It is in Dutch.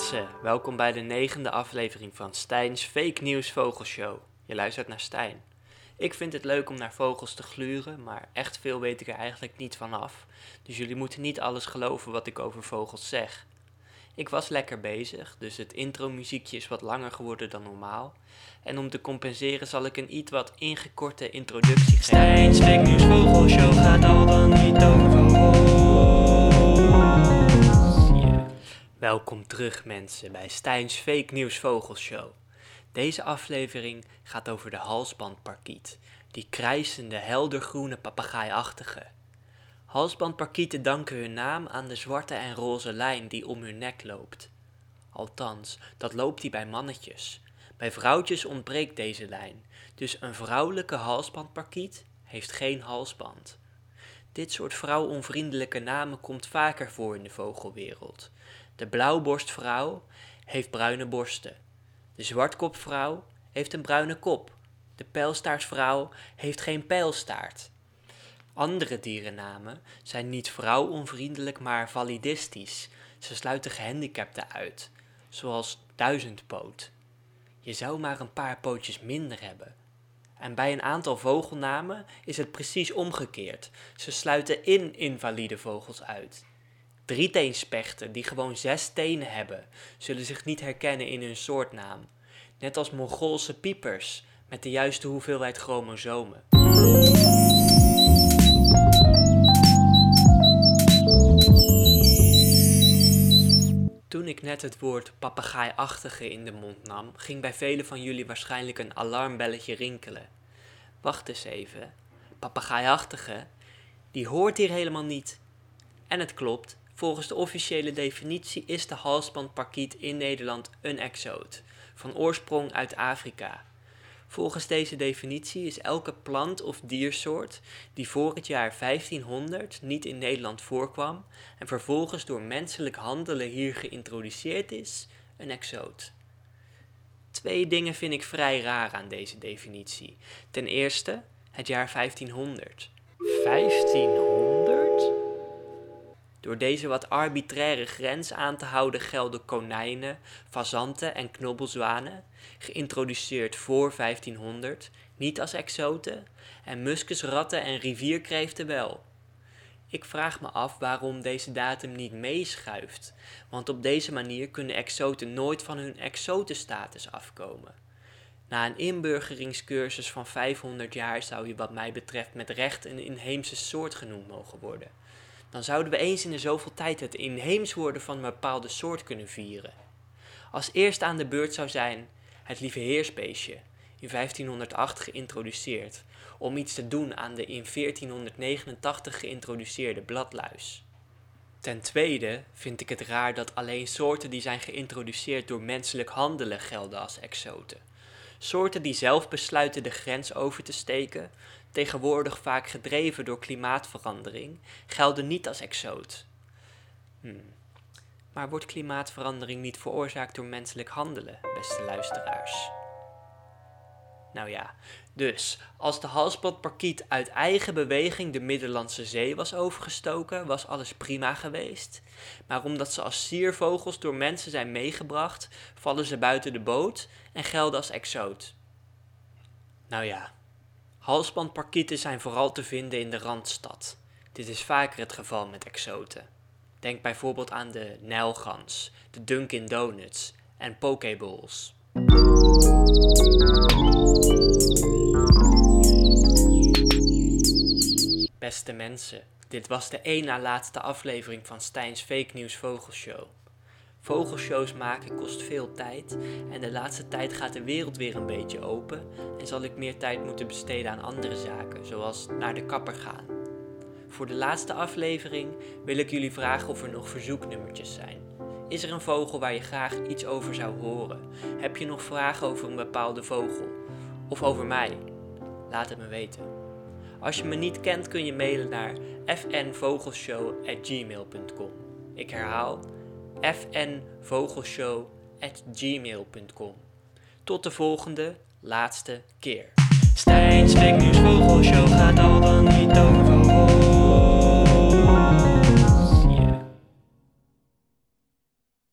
mensen, welkom bij de negende aflevering van Stijn's Fake News Vogelshow. Je luistert naar Stijn. Ik vind het leuk om naar vogels te gluren, maar echt veel weet ik er eigenlijk niet van af. Dus jullie moeten niet alles geloven wat ik over vogels zeg. Ik was lekker bezig, dus het intro-muziekje is wat langer geworden dan normaal. En om te compenseren zal ik een iets wat ingekorte introductie geven. Stijn's Fake News Vogelshow gaat al dan niet over Welkom terug mensen bij Stijn's Fake News Vogelshow. Deze aflevering gaat over de halsbandparkiet, die krijsende heldergroene papegaaiachtige. Halsbandparkieten danken hun naam aan de zwarte en roze lijn die om hun nek loopt. Althans, dat loopt die bij mannetjes. Bij vrouwtjes ontbreekt deze lijn, dus een vrouwelijke halsbandparkiet heeft geen halsband. Dit soort vrouwonvriendelijke namen komt vaker voor in de vogelwereld. De blauwborstvrouw heeft bruine borsten. De zwartkopvrouw heeft een bruine kop. De pijlstaartvrouw heeft geen pijlstaart. Andere dierennamen zijn niet vrouwonvriendelijk, maar validistisch. Ze sluiten gehandicapten uit, zoals duizendpoot. Je zou maar een paar pootjes minder hebben. En bij een aantal vogelnamen is het precies omgekeerd. Ze sluiten in invalide vogels uit. Drieteenspechten die gewoon zes tenen hebben, zullen zich niet herkennen in hun soortnaam. Net als Mongoolse piepers met de juiste hoeveelheid chromosomen. Toen ik net het woord papegaaiachtige in de mond nam, ging bij velen van jullie waarschijnlijk een alarmbelletje rinkelen. Wacht eens even, papegaaiachtige, die hoort hier helemaal niet. En het klopt, volgens de officiële definitie is de halsbandparkiet in Nederland een exoot, van oorsprong uit Afrika. Volgens deze definitie is elke plant of diersoort die voor het jaar 1500 niet in Nederland voorkwam en vervolgens door menselijk handelen hier geïntroduceerd is, een exoot. Twee dingen vind ik vrij raar aan deze definitie. Ten eerste het jaar 1500. 1500? Door deze wat arbitraire grens aan te houden gelden konijnen, fazanten en knobbelzwanen, geïntroduceerd voor 1500, niet als exoten, en muskusratten en rivierkreeften wel. Ik vraag me af waarom deze datum niet meeschuift, want op deze manier kunnen exoten nooit van hun exotenstatus afkomen. Na een inburgeringscursus van 500 jaar zou je wat mij betreft met recht een inheemse soort genoemd mogen worden dan zouden we eens in de zoveel tijd het inheems worden van een bepaalde soort kunnen vieren. Als eerste aan de beurt zou zijn het lieve heersbeestje, in 1508 geïntroduceerd, om iets te doen aan de in 1489 geïntroduceerde bladluis. Ten tweede vind ik het raar dat alleen soorten die zijn geïntroduceerd door menselijk handelen gelden als exoten. Soorten die zelf besluiten de grens over te steken, tegenwoordig vaak gedreven door klimaatverandering, gelden niet als exoot. Hmm. Maar wordt klimaatverandering niet veroorzaakt door menselijk handelen, beste luisteraars? Nou ja, dus als de halsbandparkiet uit eigen beweging de Middellandse Zee was overgestoken, was alles prima geweest. Maar omdat ze als siervogels door mensen zijn meegebracht, vallen ze buiten de boot en gelden als exoot. Nou ja, Halsbandparkieten zijn vooral te vinden in de Randstad. Dit is vaker het geval met exoten. Denk bijvoorbeeld aan de Nijlgans, de Dunkin' Donuts en Pokeballs. Beste mensen, dit was de één na laatste aflevering van Stijn's Fake News Vogelshow. Vogelshows maken kost veel tijd en de laatste tijd gaat de wereld weer een beetje open en zal ik meer tijd moeten besteden aan andere zaken, zoals naar de kapper gaan. Voor de laatste aflevering wil ik jullie vragen of er nog verzoeknummertjes zijn. Is er een vogel waar je graag iets over zou horen? Heb je nog vragen over een bepaalde vogel? Of over mij? Laat het me weten. Als je me niet kent kun je mailen naar fnvogelshow.gmail.com. Ik herhaal fnvogelshow.gmail.com. Tot de volgende, laatste keer. Stijn's Fake